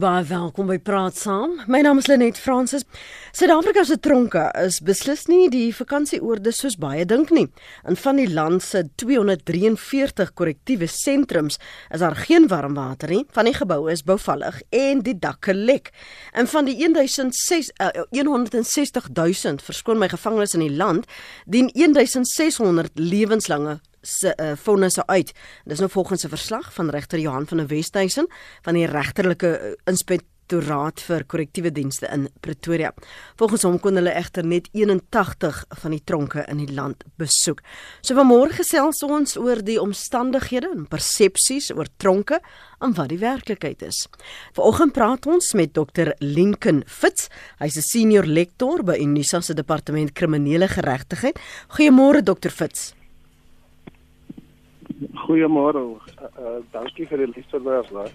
Baie welkom by Praat Saam. My naam is Lenet Fransis. Suid-Afrika se tronke is beslis nie die vakansieoorde soos baie dink nie. In van die land se 243 korrektiewe sentrums is daar geen warm water nie. Van die geboue is bouvallig en die dakke lek. En van die 1600 uh, 160 000 verskoon my gevangenes in die land, dien 1600 lewenslange se uh, vonnisse uit. Dis nou volgens 'n verslag van regter Johan van der Westhuizen van die regterlike uh, inspektoraat vir korrektiewe dienste in Pretoria. Volgens hom kon hulle egter net 81 van die tronke in die land besoek. So vanmôre gesels ons oor die omstandighede en persepsies oor tronke en wat die werklikheid is. Vanoggend praat ons met Dr Lincoln Fitz. Hy's 'n senior lektor by Unisa se departement kriminele geregtigheid. Goeiemôre Dr Fitz. Goeiemôre. Uh, dankie vir die luisterdae.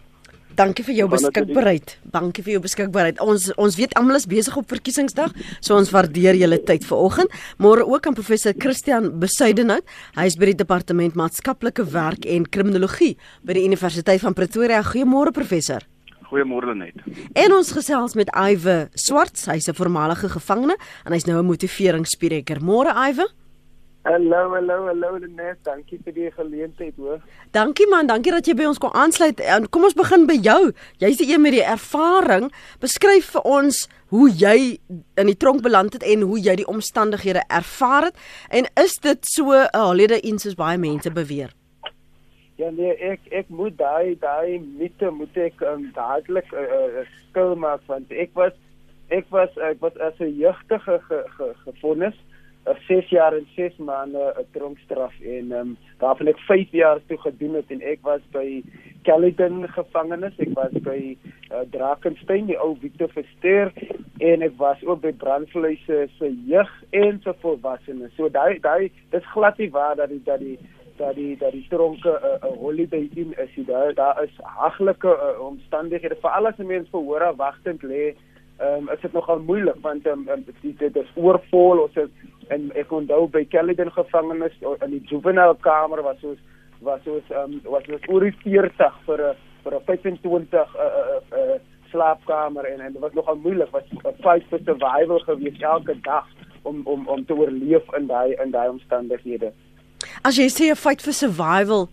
Dankie vir jou beskikbaarheid. Dankie vir jou beskikbaarheid. Ons ons weet almal is besig op verkiesingsdag, so ons waardeer julle tyd vanoggend. Môre ook aan professor Christian Besuidenhout. Hy is by die departement maatskaplike werk en kriminologie by die Universiteit van Pretoria. Goeiemôre professor. Goeiemôre net. En ons gesels met Iwe Swarts. Hy's 'n voormalige gevangene en hy's nou 'n motiveringsspreker. Môre Iwe. Hallo, hallo, hallo Lenet. Dankie vir die geleentheid, hoor. Dankie man, dankie dat jy by ons kon aansluit. En kom ons begin by jou. Jy's die een met die ervaring. Beskryf vir ons hoe jy in die tronk beland het en hoe jy die omstandighede ervaar het. En is dit so 'n uh, holiday in soos baie mense beweer? Ja nee, ek ek moet daai daai mite moet ek um, dadelik uh, uh, skil maak want ek was ek was ek was as 'n jeugdige ge, ge, gefonnis 6 jaar en 6 maande 'n tronkstraf en ehm um, daarvan ek 5 jaar toe gedoen het en ek was by Caledon gevangenis, ek was by uh, Drakensberg, die ou Victor Verster en ek was ook by Brandvlei se se jeug en se volwassenes. So daai daai dis glad nie waar dat die dat die dat die dat die tronke 'n uh, uh, holiday in is. Daar daar is haglike uh, omstandighede vir alles mense verhoor wagtend lê. Ehm um, is dit nogal moeilik want ehm um, dit dit is oorvol ons is en ek onthou by Caledon gevangenis in die juvenile kamer was soos was soos ehm um, was dit oor 40 vir 'n vir 'n 25 uh, uh, uh, slaapkamer en en dit was nogal moeilik was 'n fight for survival gewees elke dag om om om te oorleef in daai in daai omstandighede. As jy sê 'n fight for survival,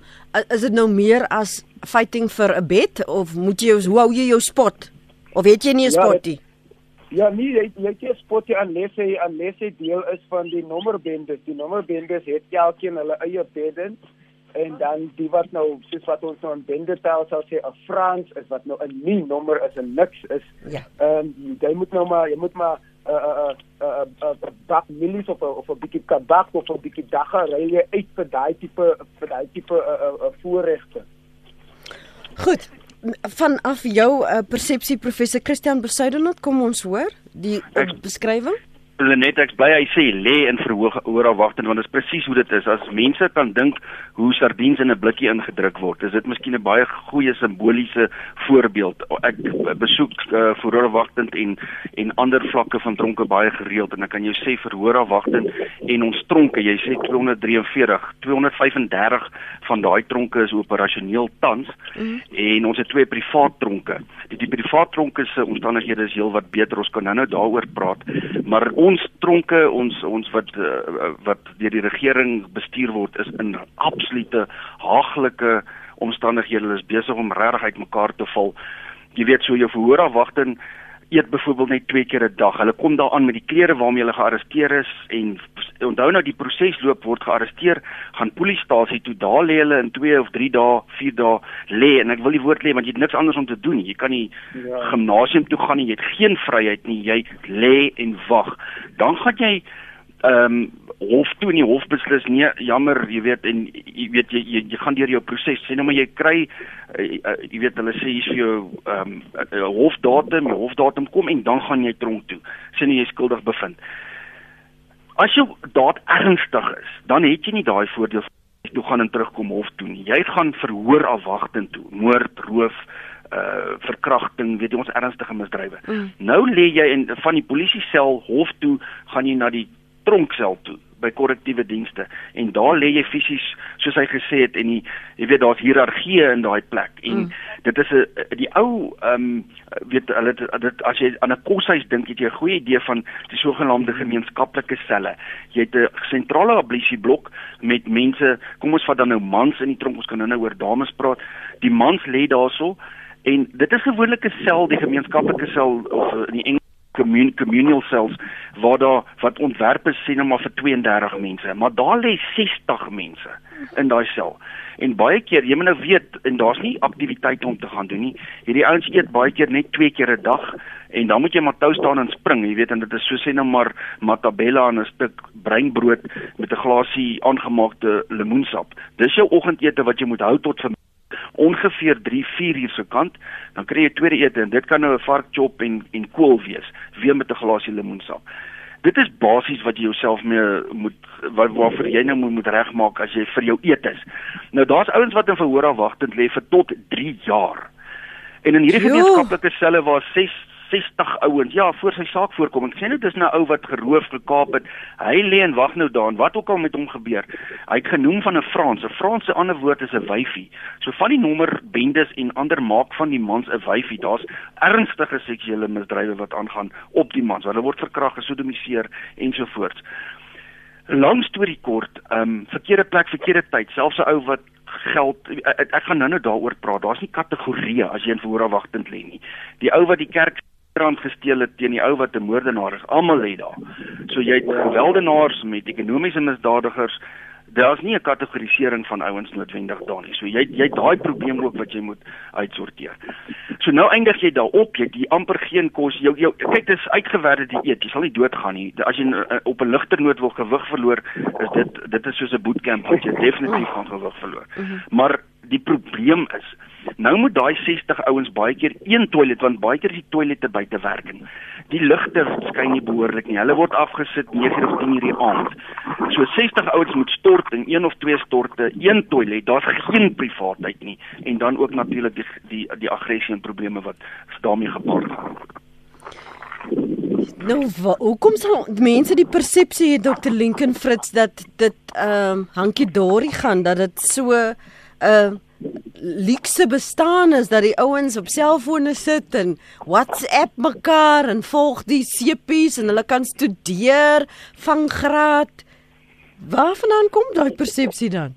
is dit nou meer as fighting vir 'n bed of moet jy hoe hou jy jou spot? Of weet jy nie 'n ja, spot nie? Ja, nee, jy jy jy spot jy aanles hy aanles hy deel is van die nommerbendes. Die nommerbendes het elkeen hulle eie beddens en dan die wat nou soos wat ons nou in bendetaal sal sê 'n Frans is wat nou 'n nie nommer is en niks is. Ja. Ehm um, jy moet nou maar jy moet maar 'n 'n 'n 'n bak milis of of 'n bietjie kabak of 'n bietjie dagga ry jy uit vir daai tipe vir daai tipe 'n 'n voorregte. Goed, vanaf jou uh, persepsie professor Christian Besuidenot kom ons hoor die beskrywing Lenet ek bly hy sê lê in verhoog oor afwagting want dit is presies hoe dit is. As mense kan dink hoe sardiens in 'n blikkie ingedruk word is dit miskien 'n baie goeie simboliese voorbeeld. Ek besoek uh, verhoor afwagting en en ander vlakke van tronke baie gereeld en ek kan jou sê verhoor afwagting en ons tronke jy sê 243 235 van daai tronke is operasioneel tans mm -hmm. en ons het twee privaat tronke. Die, die privaat tronke se omstandighede is heelwat beter ons kan nou-nou daaroor praat maar ons ons tronke ons ons wat uh, wat deur die regering bestuur word is in absolute haaglike omstandighede. Hulle is besig om regtig uitmekaar te val. Jy weet so jou verhoorafwagting eet byvoorbeeld net twee keer 'n dag. Hulle kom daaraan met die klere waarmee hulle gearresteer is en onthou nou die proses loop word gearresteer, gaan polisiestasie toe, daar lê hulle in 2 of 3 dae, 4 dae lê en ek wil die woord lê want jy het niks anders om te doen nie. Jy kan nie ja. gimnasium toe gaan nie, jy het geen vryheid nie. Jy lê en wag. Dan gaan jy ehm um, hof toe en die hof beslis nee jammer jy weet en jy weet jy jy, jy gaan deur jou proses. Sê nou maar jy kry uh, uh, jy weet hulle sê hier's vir jou ehm um, uh, hofdatum die hofdatum kom en dan gaan jy tronk toe. Sien jy skuldig bevind. As jou daad ernstig is dan het jy nie daai voordeel toe gaan en terugkom hof toe nie. Jy gaan verhoor afwagting toe. Moord roof uh verkrachting weet jy ons ernstige misdrywe mm. nou lê jy in van die polisie sel hof toe gaan jy na die tronksel toe by korrektiewe dienste. En daar lê jy fisies soos hy gesê het en die, jy weet daar's hiërargie in daai plek. En mm. dit is 'n die ou ehm um, weet hulle dit as jy aan 'n koshuis dink het jy 'n goeie idee van die sogenaamde gemeenskaplike selle. Jy het 'n sentrale ablisieblok met mense. Kom ons vat dan nou mans in die tronk. Ons kan nou nou oor dames praat. Die mans lê daarso. En dit is gewoonlik 'n sel die gemeenskaplike sel of in die Engels commun communal cells waar daar wat ontwerp is sien nou maar vir 32 mense, maar daar lê 60 mense in daai sel. En baie keer, jy moet nou weet, en daar's nie aktiwiteite om te gaan doen nie. Hierdie ouens eet baie keer net twee keer 'n dag en dan moet jy maar tou staan en spring, jy weet, en dit is so sê nou maar matabella en 'n stuk breinbrood met 'n glasie aangemaakte lemoensap. Dis jou oggendete wat jy moet hou tot vir ongeveer 3-4 uur se kant, dan kry jy tweede ete en dit kan nou 'n varkchop en en kool wees, weer met 'n glasie lemoensap. Dit is basies wat jy jouself mee moet wat waarvoor jy nou moet, moet regmaak as jy vir jou eet is. Nou daar's ouens wat in verhoor afwagtend lê vir tot 3 jaar. En in hierdie gemeenskaplike selle waar 6 60 ouens. Ja, voor sy saak voorkom. Ek sê nou dis nou ou wat geroof gekaap het. Hy lê en wag nou daar. Wat ook al met hom gebeur. Hy het genoem van 'n Frans. 'n Franse ander woord is 'n wyfie. So van die nommer bendes en ander maak van die mans 'n wyfie. Daar's ernstige seksuele misdrywe wat aangaan op die mans. Hulle word verkragt, gesodomiseer ensovoorts. Lang storie kort, ehm um, verkeerde plek, verkeerde tyd. Selfs 'n ou wat geld ek, ek gaan nou-nou daaroor praat. Daar's nie kategorieë as jy in verhoorwagtend lê nie. Die ou wat die kerk rand gesteel het teen die ou wat 'n moordenaar is. Almal lê daar. So jy het geweldenaars met ekonomiese misdadigers. Daar's nie 'n kategorisering van ouens noodwendig daar nie. So jy jy het daai probleem ook wat jy moet uitsorteer. So nou eindig jy daarop, jy het amper geen kos. Jou jou kyk dis uitgewerde dieet. Jy sal nie doodgaan nie. As jy uh, op 'n ligter noot wil gewig verloor, is dit dit is soos 'n bootcamp wat jy definitief gaan gewig verloor. Mhm. Maar die probleem is Nou moet daai 60 ouens baie keer een toilet want baie keer is die toilette buite werking. Die ligte skyn nie behoorlik nie. Hulle word afgesit 9 of 10 uur die aand. So 60 ouens moet stort in een of twee storte, een toilet. Daar's geen privaatheid nie en dan ook natuurlik die die die aggressie en probleme wat daarmee gepaard gaan. Nou, hoekom sal mense die persepsie hê Dr. Lincoln Fritz dat dit ehm um, hankie dorie gaan dat dit so 'n uh, luukse bestaan is dat die ouens op selfone sit en WhatsApp mekaar en volg die sepies en hulle kan studeer van graad. Waarvandaan kom daai persepsie dan?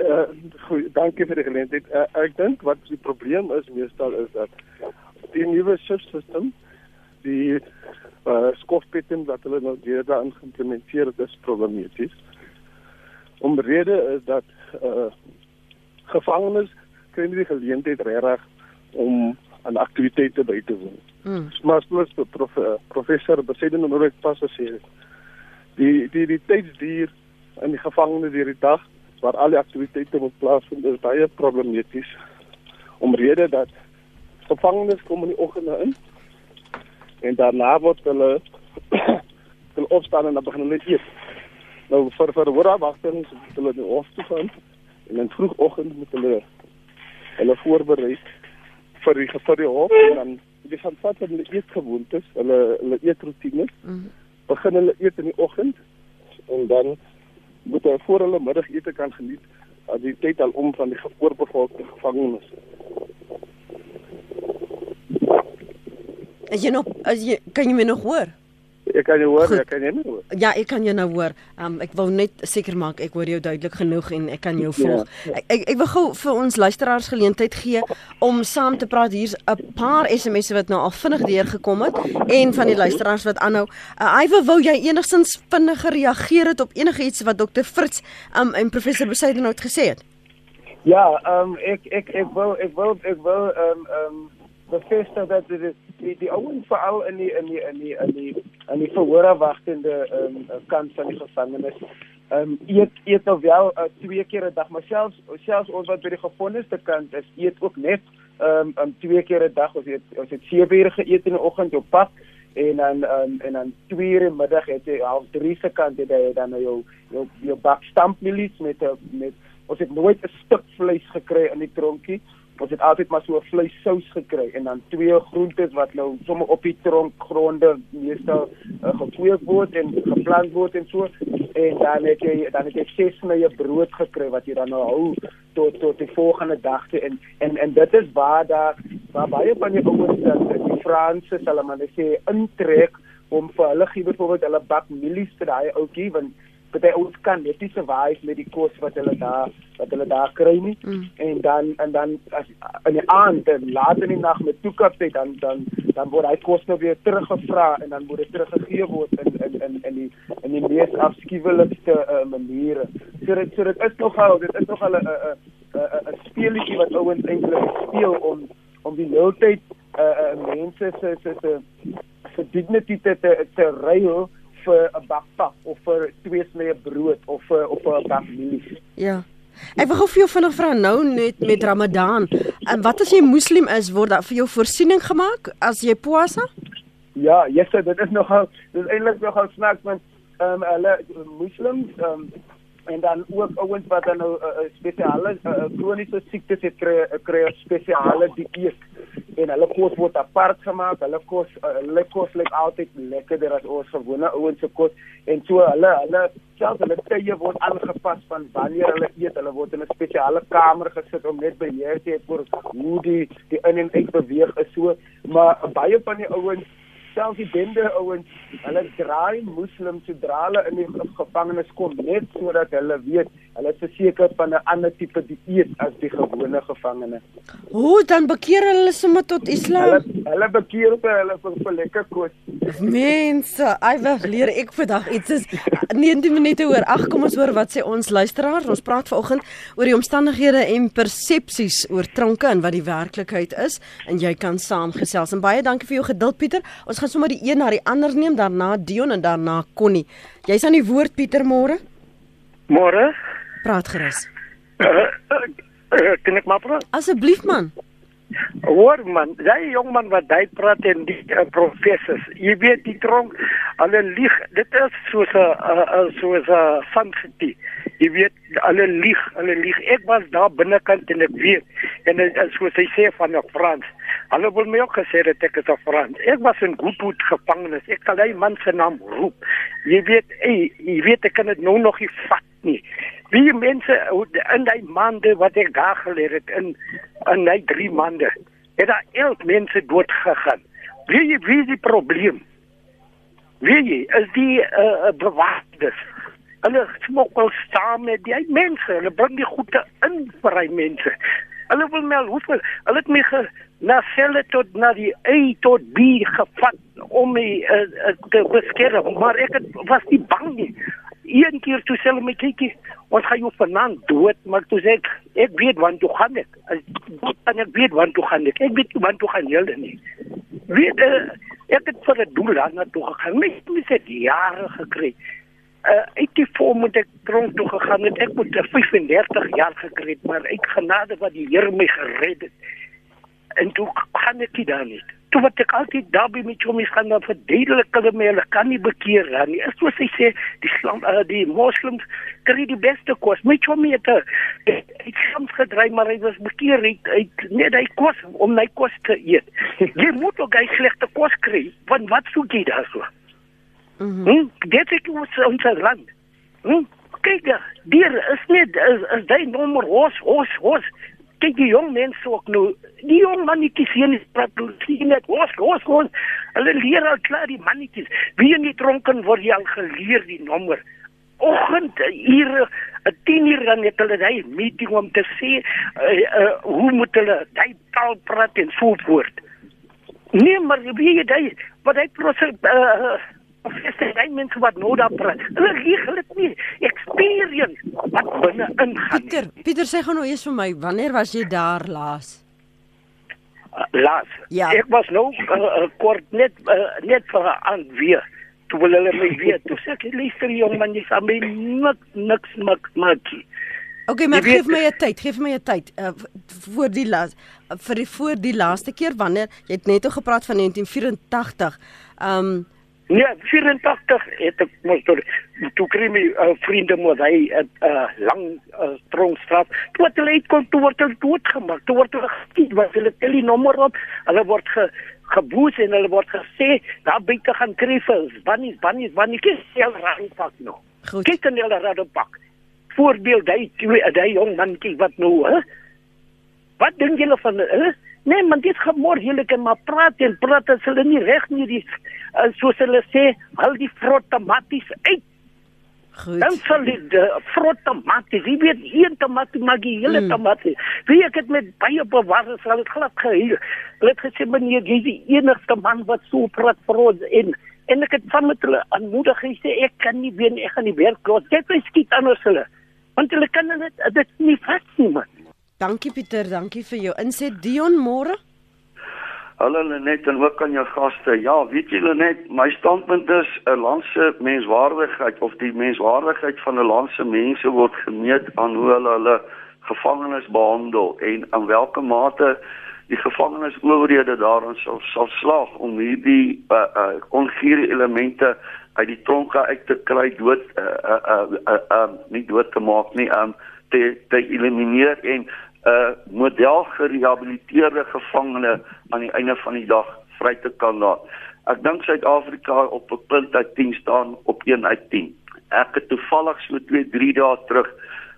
Uh, goed, dankie vir die geleentheid. Uh, ek dink wat die probleem is meestal is dat die nuwe stelsel die uh, skofpetten wat hulle nou weer daar geïmplementeer het is problematies. Omrede is dat uh, gevangenes kry nie die geleentheid regtig om aan aktiwiteite by te woon. Hmm. Maar soos prof, professor Besaiden nou net pas gesê het, die die die tydsduur in die gevangenes hierdie dag waar al die aktiwiteite moet plaasvind is baie problematies omrede dat gevangenes kom in die oggende in en daarna word hulle hulle opstaan en dan begin hulle eet. Nou vir vir hoorwagtings hulle in die hof toe gaan en in vroegoggend moet hulle hulle voorberei vir die vir die hof en dan die gaan vat met hulle eetgewoontes, hulle hulle eetroetines. Mm -hmm. Begin hulle eet in die oggend en dan moet hulle voor hulle middagete kan geniet as die tyd al om van die oorbevolkte gevangenes. As jy nog as jy kan jy my nog hoor? Ek kan jou hoor, Goed. ek kan jou hoor. Ja, ek kan jou nou hoor. Um, ek wil net seker maak ek hoor jou duidelik genoeg en ek kan jou volg. Ja, ja. Ek ek wil gou vir ons luisteraars geleentheid gee om saam te praat. Hier's 'n paar SMS'e wat nou al vinnig deurgekom het en van die luisteraars wat aanhou. Uh, Iwe, wou jy enigstens vinniger reageer het op enigiets wat Dr. Fritz um, en professor Besaiden nou gesê het? Ja, ehm um, ek ek ek wil ek wil ek wil ehm um, ehm um, bevestig dat dit die die ouens veral in die in die in die in die in die verhoor wagtende um, kant van die gevangenis. Ehm um, eet eet nou wel uh, twee keer 'n dag, maar selfs selfs ons wat by die gevonnisde kant is, eet ook net ehm um, um, twee keer 'n dag. Ons eet ons het sewe ure geëet in die oggend op pad en dan um, en dan twee ure middag het jy half drie se kant het jy dan jou jou jou bak stampmielies met met ons het nooit 'n stuk vleis gekry in die tronkie ons het altyd maar so 'n vleissous gekry en dan twee groentes wat nou sommer op die tronkgronde meestal uh, gekweek word en geplant word en so. En dan het jy dan het jy ses snye brood gekry wat jy dan nou hou tot tot die volgende dag te en en en dit is waar daar waar baie van die ouens dat die Franse sal maar sê intrek om vir hulle gee byvoorbeeld hulle bak mielies vir daai ouetjie want baie ouens kan net nie survive met die kos wat hulle daar wat hulle daar kry nie mm. en dan en dan as in die aand en laat in die nag met toekaptyd dan dan dan word hy kos nou weer teruggevra en dan word dit teruggegee word in in in in die in die mees afskuwelikste uh, maniere. So dit so dit is nogal dit is nogal 'n 'n 'n speletjie wat ouens eintlik speel om om die hele tyd uh, uh, mense se se se se dignity te te, te ruil vir 'n bak pap of vir twee snye brood of vir of vir 'n bak mielies. Ja. Ek wil gou vir jou vinnig vra nou net met Ramadan. En wat as jy moslim is, word daar vir jou voorsiening gemaak as jy puasa? Ja, yes, dit is nogal dit is eintlik nogal snaaks want ehm um, hulle moslems ehm um, en dan ook ouens wat dan nou 'n uh, spesiale uh, kroniese siektes het kry kry spesiale dieet en hulle kos word apart gemaak. Hulle kos uh, hulle kos lyk altyd lekkerder as ons gewone ouens se kos en so hulle hulle selfs hulle tye word aangepas van wanneer hulle eet. Hulle word in 'n spesiale kamer gesit om net beheer te hê oor hoe die die in en uit beweeg is so. Maar baie van die ouens selfs die bende ouens, hulle draai moslim sodra hulle in die gevangenis kom net sodat hulle weet hulle is verseker van 'n ander tipe dieet as die gewone gevangene. Hoe dan bekeer hulle sommer tot Islam? Hulle hulle bekeer vir hulle vir, vir lekker kos. Mense, ai wag leer ek vandag iets is 19 minute oor. Ag kom ons hoor wat sê ons luisteraars. Ons praat vanoggend oor die omstandighede en persepsies oor tronke en wat die werklikheid is en jy kan saamgesels. En baie dankie vir jou geduld Pieter. Ons gaan sommer die een na die ander neem, daarna Dion en daarna Connie. Jy's aan die woord Pieter môre. Môre. Praat gerus. Uh, uh, uh, kan ek maar praat? Asseblief man. Hoor man, jy jong man wat jy praat en die uh, professors. Jy weet die tronk hulle lieg. Dit is soos 'n uh, soos 'n fantasy. Jy weet hulle lieg, hulle lieg. Ek was daar binnekant en ek weet en uh, soos hy sê van 'n Frans. Hulle wil my ook gesê dat ek is 'n Frans. Ek was in Goodwood gevangenis. Ek sal hy man se naam roep. Jy weet, ey, jy weet ek kan dit nou nog nie vat nie. Wie mense in daai maande wat ek daar geleer het in in daai 3 maande, het daar 11 mense dood gegaan. Wie jy wie die probleem? Wie jy is die uh, bewakers. Hulle smokkel saam met die mense. Hulle bring die goede in vir hy mense. Hulle wil my hoeveel hulle het my ge, na selle tot na die A tot B gevat om my uh, uh, te beskerm, maar ek het, was nie bang nie een keer toe sê hulle my kykie, ons gaan jou vanaand dood, maar toe sê ek ek weet want toe gaan ek. En ek weet want toe gaan ek. Ek weet want toe gaan julle nie. Weet uh, ek het vir 'n doel aan na toe gegaan. My mes het jare gekry. Uh ek het voor moet ek tronk toe gegaan het. Ek moet 35 jaar gekry maar ek genade wat die Here my gered het. En toe gaan ek dit dan nie toe wat ek altyd daar by met hom is gaan dan verduidelik hulle my hulle kan nie bekeer dan nie. Is soos hy sê die slam, uh, die moslems kry die beste kos. Met hom het hy soms gedry maar hy was bekeer hy, hy net hy kos om hy kos te eet. jy moet ook hy slegte kos kry. Want wat soek jy daar so? Mhm. Mm hm? Dit is ons ons land. Hm? Kyk, dier is net is, is daai nommer hos hos hos kyk die jong mense ook nou. Die jong mannetjies hier in Pretoria net hoes hoes hoes hulle leer al klaar die mannetjies. Wie in die tronken word jy al geleer die nommer? Oggend hier 'n 10 uur dan het hulle daai meeting om te sê uh, uh, hoe moet hulle daai taal praat en so voort. Nee maar wie jy daai wat hy proses uh, of is dit daai mense wat nou daar praat? Hulle lieg hulle nie. Experience wat binne ingaan. Pieter, Pieter sê gou nou eers vir my, wanneer was jy daar laas? Uh, laas. Ja. Ek was nou uh, uh, kort net uh, net vir aan weer. Toe wil hulle my weer. Toe sê ek, "Luister jong man, jy sal my niks niks niks maak." Okay, maar gee my 'n tyd, gee my 'n tyd uh, voor die laas vir die voor die laaste keer wanneer jy het net o gepraat van 1984. Um Nee, 84 het ek mos deur toe kry my uh, vriende moet hy 'n uh, uh, lang uh, tronkstraf. Toe het hulle uitkom toe word hulle doodgemaak. Toe word hulle geskiet wat hulle tel die nommer op. Hulle word ge geboes en hulle word gesê daar buite gaan kriffels. Wanneer wanneer wanneer kies jy raai pak nou. Goed. Kyk dan hulle raad op pak. Voorbeeld hy twee daai jong mannetjie wat nou hè. Wat dink julle van hè? Nee, man, dit gemor kan maar praat en praat as hulle nie reg nie die uh, soos hulle sê, al die vrot tomaties uit. Goed. Dan sal die uh, vrot tomaties, jy weet, een tomatie maak die hele Mm. tomatie. Wie ek het met baie bewaar sal dit glad gehuil. Hulle het gesê meneer, jy is die enigste man wat so praat vir ons en en ek het van met hulle aanmoedig gesê ek kan nie weer ek gaan nie werk los. Dit is skiet anders hulle. Want hulle kan dit dit nie vas nie man. Dankie Pieter, dankie vir jou inset. Dion môre? Hallo Lenet en ook aan jou gaste. Ja, weet jy Lenet, my standpunt is 'n land se menswaardigheid of die menswaardigheid van 'n land se mense word gemeet aan hoe hulle hulle gevangenes behandel en aan watter mate die gevangenisowerhede daarin sal sal slaag om hierdie uh, uh, ongure elemente uit die tronke uit te kry dood uh, uh, uh, uh, uh, nie dood te maak nie um te te elimineer en 'n uh, model gerehabiliteerde gevangene aan die einde van die dag vry te kan laat. Ek dink Suid-Afrika op 'n punt uit 10 staan op 1 uit 10. Ek het toevallig so 2, 3 dae terug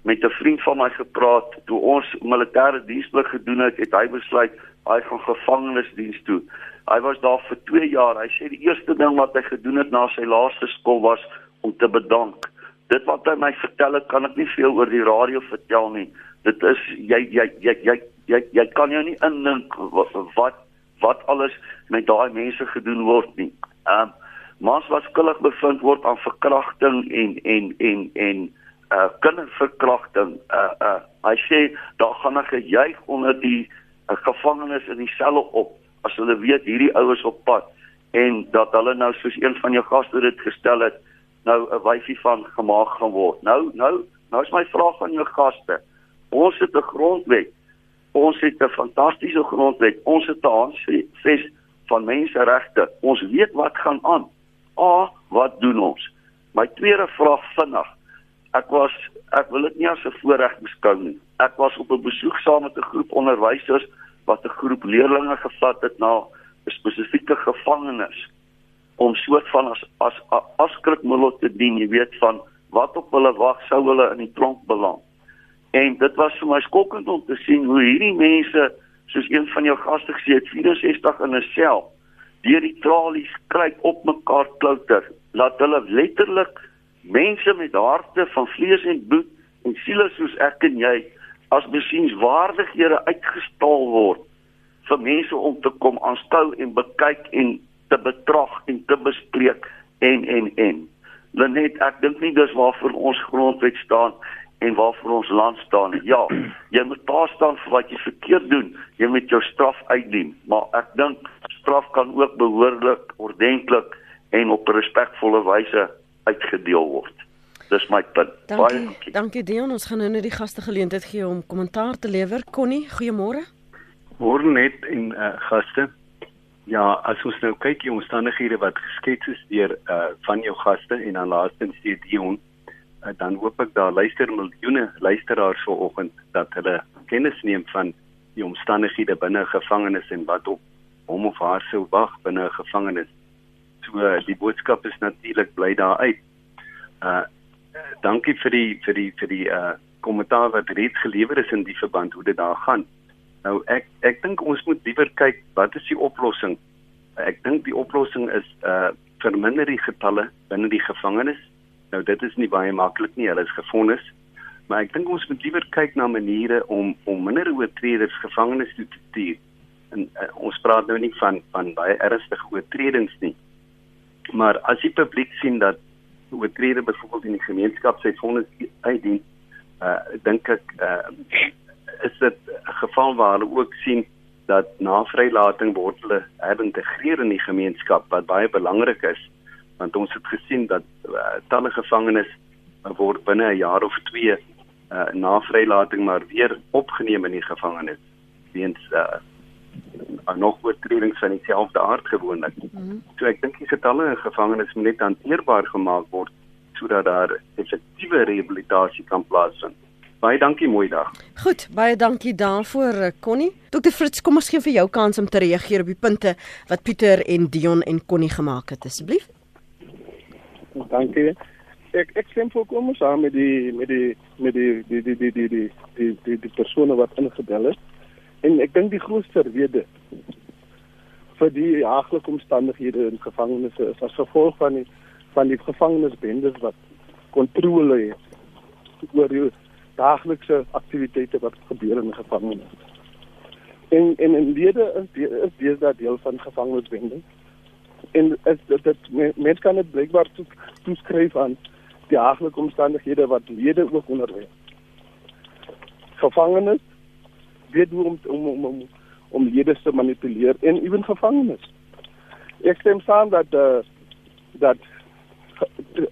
met 'n vriend van my gepraat toe ons militêre diensplig gedoen het, het hy besluit hy gaan gevangenisdiens toe. Hy was daar vir 2 jaar. Hy sê die eerste ding wat hy gedoen het na sy laaste skool was om te bedank. Dit wat hy my vertel het, kan ek nie veel oor die radio vertel nie. Dit is jy jy jy jy jy, jy kan jou nie indink wat wat alles met daai mense gedoen word nie. Ehm um, mans wat skuldig bevind word aan verkrachting en en en en uh kinderverkrachting. Uh uh hy sê daar gaan 'n gejuig onder die uh, gevangenes in die selle op as hulle weet hierdie oues op pad en dat hulle nou soos een van jou gaste dit gestel het nou 'n wyfie van gemaak gaan word. Nou nou nou is my vraag aan jou gaste. Ons het 'n grondwet. Ons het 'n fantastiese grondwet. Ons het 'n handves van menseregte. Ons weet wat gaan aan. A, wat doen ons? My tweede vraag vinnig. Ek was ek wil dit nie as 'n voorreg beskou nie. Ek was op 'n besoek saam met 'n groep onderwysers wat 'n groep leerders gevat het na 'n spesifieke gevangenis om soort van as as afskrikmiddel te dien, jy weet van wat op hulle wag sou hulle in die tronk beland. En dit was vir my skokkend om te sien hoe hierdie mense, soos een van jou gaste gesê het, 64 in 'n sel, deur die tralies kruip op mekaar klouter, laat hulle letterlik mense met harte van vlees en bloed en siele soos ek en jy as besienswaardighede uitgestal word vir mense om te kom aanskou en bekyk en te betrag en te bespreek en en en. Lenet, ek dink nie dis waarvoor ons grondwet staan en waarvoor ons land staan. Ja, jy moet daar staan vir wat jy verkeerd doen. Jy moet jou straf uitdien, maar ek dink straf kan ook behoorlik, ordentlik en op 'n respekvolle wyse uitgedeel word. Dis my punt. Baie Dankie. dankie. Dankie Dion. Ons gaan nou net die gaste geleentheid gee om kommentaar te lewer. Connie, goeiemôre. Hoor net en uh, gaste. Ja, as ons nou kyk die omstandighede wat geskets is deur uh van jou gaste en dan laastens die Dion, uh, dan hoop ek daar luister miljoene luisteraars vanoggend dat hulle kennis neem van die omstandighede binne 'n gevangenis en wat op hom of haar sou wag binne 'n gevangenis. So die boodskap is natuurlik bly daar uit. Uh dankie vir die vir die vir die uh kommentaar wat reeds gelewer is in die verband hoe dit daar gaan. Nou ek ek dink ons moet liewer kyk wat is die oplossing? Ek dink die oplossing is uh verminder die getalle binne die gevangenis. Nou dit is nie baie maklik nie, hulle is gefonnis. Maar ek dink ons moet liewer kyk na maniere om om minder oortreders gevangenis toe te stuur. En uh, ons praat nou nie van van baie ernstige oortredings nie. Maar as die publiek sien dat oortreder byvoorbeeld in die gemeenskap sy vonnis uitdien, uh dink ek uh is dit 'n geval waar hulle ook sien dat na vrylating word hulle herintegreer in die gemeenskap wat baie belangrik is want ons het gesien dat uh, talle gevangenes word binne 'n jaar of 2 uh, na vrylating maar weer opgeneem in die gevangenis weens uh, uh, nog oortredings van dieselfde aard gewoonlik. Mm -hmm. So ek dink die getalle in gevangenes moet net hanteerbaar gemaak word sodat daar effektiewe rehabilitasie kan plaasvind. Baie dankie, mooi dag. Goed, baie dankie daarvoor eh, Connie. Dr Fritz, kom ons gee vir jou kans om te reageer op die punte wat Pieter en Dion en Connie gemaak het asseblief. Dankie. Ek ek stem volkomme saam met die met die met die die die die die die die, die, die persone wat ingebel het. En ek dink die grootste rede vir die haaglike omstandighede in gevangenes is as gevolg van die van die gevangenesbendes wat kontrole het oor die daaglikse aktiwiteite wat gebeur in gevangenes. En en in lede is is deesdae deel van gevangenesbendes En is dit dit mens kan dit blykbaar toeskryf aan die daaglike omstandighede wat lede ook onderwerf. Gevangenes weet hoe om om om om, om lede te manipuleer en ewen gevangenes. Ek stem saam dat uh, dat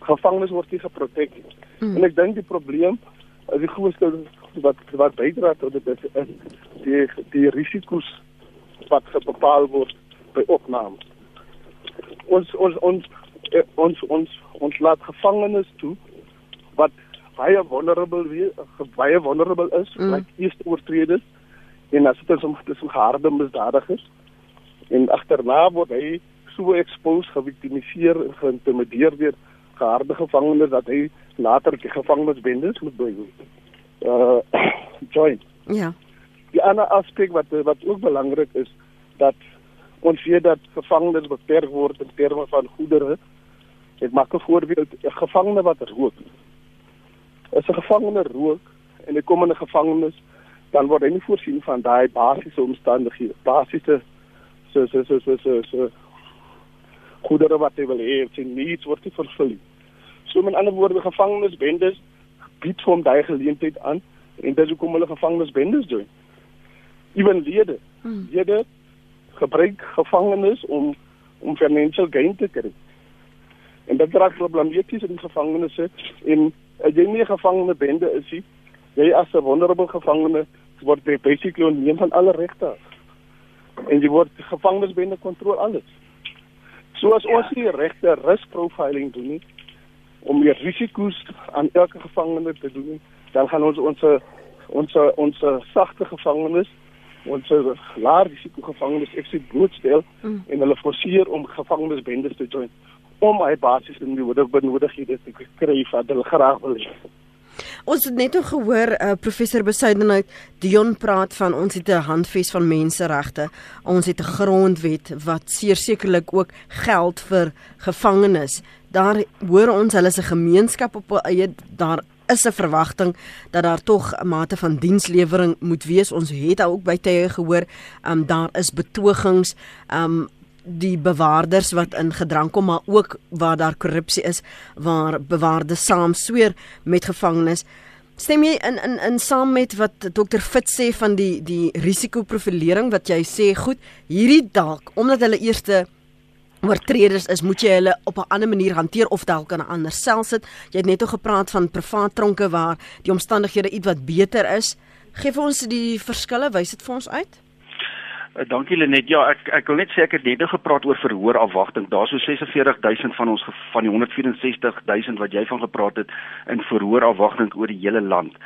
gevangenes word nie geprotek nie. Hmm. En ek dink die probleem is die grootste wat wat bydra tot dit is, is die die risiko's wat bepaal word by opname. Ons ons ons eh, ons ons ons laat gevangenes toe wat baie vulnerable wees, baie vulnerable is, mm. like eerste oortreders en as dit is om dis harde misdadigers en agterna word hy so exposed, geviktimiseer en geïntimideer deur geharde gevangenes dat hy later die gevangenisbendes moet doen. Uh join. Ja. Die ander aspek wat wat ook belangrik is dat ons weet dat gevangenes beperk word in terme van goedere. Ek maak 'n voorbeeld, 'n gevangene wat rook. As 'n gevangene rook en hy kom in 'n gevangenis, dan word hy nie voorsien van daai basiese omstandighede, basiese so so so so so, so goedere wat hy wil hê, sy needs word nie vervul nie. So met ander woorde gevangenisbendes bied hom daai geleentheid aan en dis hoekom hulle gevangenisbendes doen. Ewen lede. Hmm. Gebruik gevangenes om om financial gain te kry. En dit raak problematies in gevangenisse en as jy nie 'n gevangene bende is nie, jy as 'n vulnerable gevangene word jy basically onneem van alle regte. En jy word gevangenisbende kontroleer alles. So as ons nie regte risk profiling doen nie, om meer risiko's aan elke gevangene te doen, dan gaan ons ons ons ons sagte gevangenes ons laer risiko gevangenes eksit blootstel mm. en hulle forceer om gevangenisbendes te join om hy basies in die benodigdhede te kry wat hulle graag wil hê. Ons het net gehoor uh, professor Besuidenhout Dion praat van ons het 'n handves van menseregte. Ons het 'n grondwet wat sekerlik ook geld vir gevangenes. Daar hoor ons hulle 'n gemeenskap op eie daar is 'n verwagting dat daar tog 'n mate van dienslewering moet wees. Ons het ook by tye gehoor, um, daar is betogings, um, die bewaarders wat in gedrang kom maar ook waar daar korrupsie is waar bewaarders saam sweer met gevangenes stem jy in in in saam met wat dokter Fit sê van die die risikoprofilering wat jy sê goed hierdie dalk omdat hulle eerste oortreders is moet jy hulle op 'n ander manier hanteer of dalk in 'n ander sel sit jy het net ook gepraat van privaat tronke waar die omstandighede ietwat beter is gee vir ons die verskille wys dit vir ons uit Uh, dankie Lenet. Ja, ek ek wil net sê ek het net gepraat oor verhoor afwagting. Daar's so 46000 van ons van die 164000 wat jy van gepraat het in verhoor afwagting oor die hele land.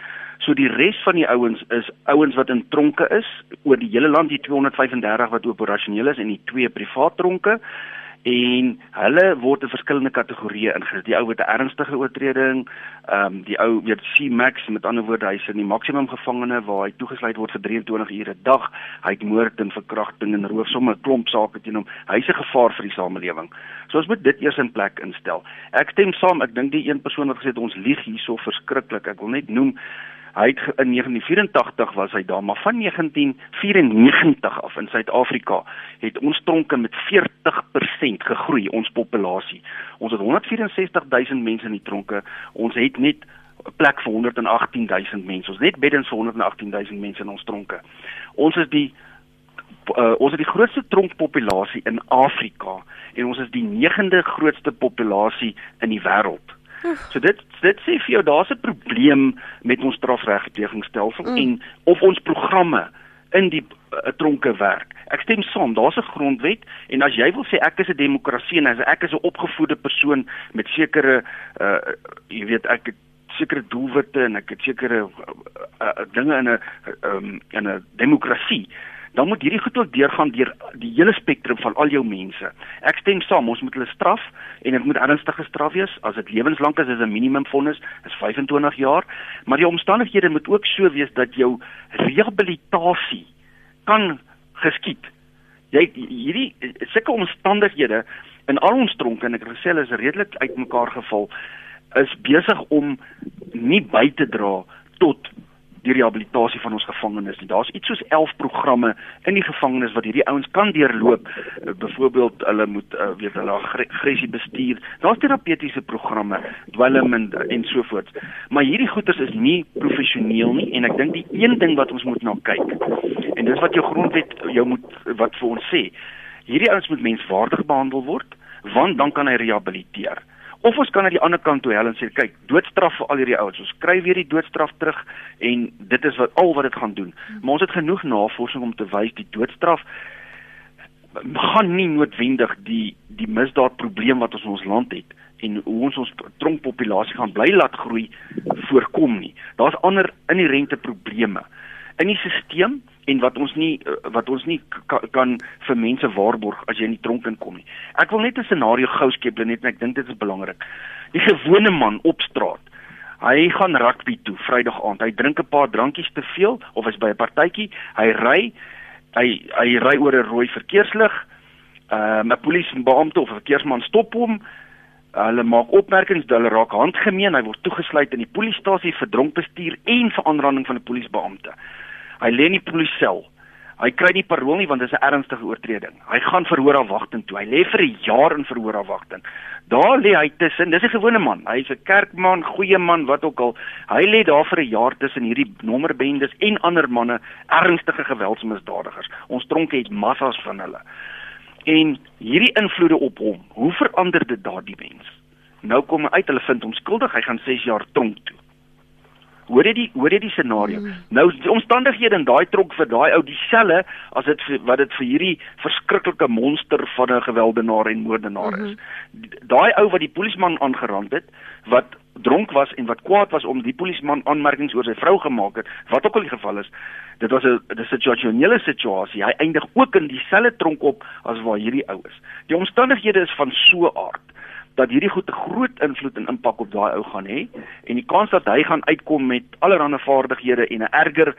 So die res van die ouens is ouens wat in tronke is oor die hele land, die 235 wat operasioneel is en die twee privaat tronke en hulle word in verskillende kategorieë ingesit. Die ou met 'n ernstige oortreding, ehm um, die ou weet C max met ander woorde hy's in die maksimum gevangene waar hy toegesluit word vir 23 ure 'n dag. Hy het moord en verkrachting en roof sommer 'n klomp sake teen hom. Hy's 'n gevaar vir die samelewing. So ons moet dit eers in plek instel. Ek stem saam. Ek dink die een persoon wat gesê het ons lieg hierso verskriklik. Ek wil net noem Hy het in 1984 was hy daar, maar van 1994 af in Suid-Afrika het ons tronke met 40% gegroei, ons populasie. Ons het 164000 mense in die tronke. Ons het net 'n plek vir 118000 mense. Ons net beddens vir 118000 mense in ons tronke. Ons is die uh, ons het die grootste tronkpopulasie in Afrika en ons is die 9de grootste populasie in die wêreld. So dit dit sê vir jou daar's 'n probleem met ons strafregtegingsstelsel mm. en of ons programme in die 'n tronke werk. Ek stem saam, daar's 'n grondwet en as jy wil sê ek is 'n demokrasie en as ek is 'n opgevoede persoon met sekere uh jy weet ek het sekere doelwitte en ek het sekere uh, uh, dinge in 'n um, in 'n demokrasie dan moet hierdie goed ook deurgaan deur die hele spektrum van al jou mense. Ek stem saam, ons moet hulle straf en dit moet ernstige straf wees. As dit lewenslank is, is 'n minimum vonnis is 25 jaar, maar die omstandighede moet ook so wees dat jou rehabilitasie kan geskied. Jy hierdie sulke omstandighede in al ons tronke en ek gesê hulle is redelik uitmekaar geval is besig om nie by te dra tot die rehabilitasie van ons gevangenes nie. Daar's iets soos 11 programme in die gevangenis wat hierdie ouens kan deurloop. Uh, Byvoorbeeld hulle moet uh, weet hulle aggressie bestuur. Daar's terapeutiese programme, dwelm en en so voort. Maar hierdie goeters is nie professioneel nie en ek dink die een ding wat ons moet na kyk en dis wat jou grondwet jou moet wat vir ons sê. Hierdie ouens moet menswaardig behandel word want dan kan hy rehabiliteer. Of ons kan na die ander kant toe hel en sê kyk, doodstraf vir al hierdie ouens. Ons kry weer die doodstraf terug en dit is wat al wat dit gaan doen. Maar ons het genoeg navorsing om te wys die doodstraf gaan nie noodwendig die die misdaadprobleem wat ons in ons land het en hoe ons ons tronkpopulasie gaan bly laat groei voorkom nie. Daar's ander inherente probleme in die stelsel en wat ons nie eh, wat ons nie kan vir mense waarborg as jy in die tronk inkom nie. Ek wil net 'n scenario gou skep net en ek dink dit is belangrik. Die gewone man op straat. Hy gaan rugby toe Vrydag aand. Hy drink 'n paar drankies te veel of is by 'n partytjie. Hy ry hy hy ry oor 'n rooi verkeerslig. Ehm, 'n uh, Polisiebeampte of 'n verkeersman stop hom. Hulle maak opmerkings, hulle raak handgemeen, hy word toegesluit in die polisiestasie vir dronk bestuur en vir aanranding van 'n polisiebeampte. Hy lê in die polisiesel. Hy kry nie parol nie want dit is 'n ernstige oortreding. Hy gaan verhoor afwagting toe. Hy lê vir 'n jaar in verhoor afwagting. Daar lê hy tussen. Dis 'n gewone man. Hy's 'n kerkman, goeie man, wat ook al. Hy lê daar vir 'n jaar tussen hierdie nommerbendes en ander manne, ernstige geweldsmisdadigers. Ons tronke het massas van hulle. En hierdie invloede op hom, hoe verander dit daardie mens? Nou kom hy uit, hulle vind hom skuldig, hy gaan 6 jaar tronk toe. Hoor jy die hoor jy die scenario? Mm. Nou die omstandighede in daai trok vir daai ou dieselfde as dit wat dit vir hierdie verskriklike monster van 'n gewelddenaar en moordenaar is. Mm -hmm. Daai ou wat die polisieman aangerand het, wat dronk was en wat kwaad was om die polisieman aanmerkings oor sy vrou gemaak het, wat ook al die geval is. Dit was 'n 'n situasionele situasie. Hy eindig ook in dieselfde tronk op as waar hierdie ou is. Die omstandighede is van so 'n aard dat hierdie goed 'n groot invloed en impak op daai ou gaan hê en die kans dat hy gaan uitkom met allerlei vaardighede en 'n erger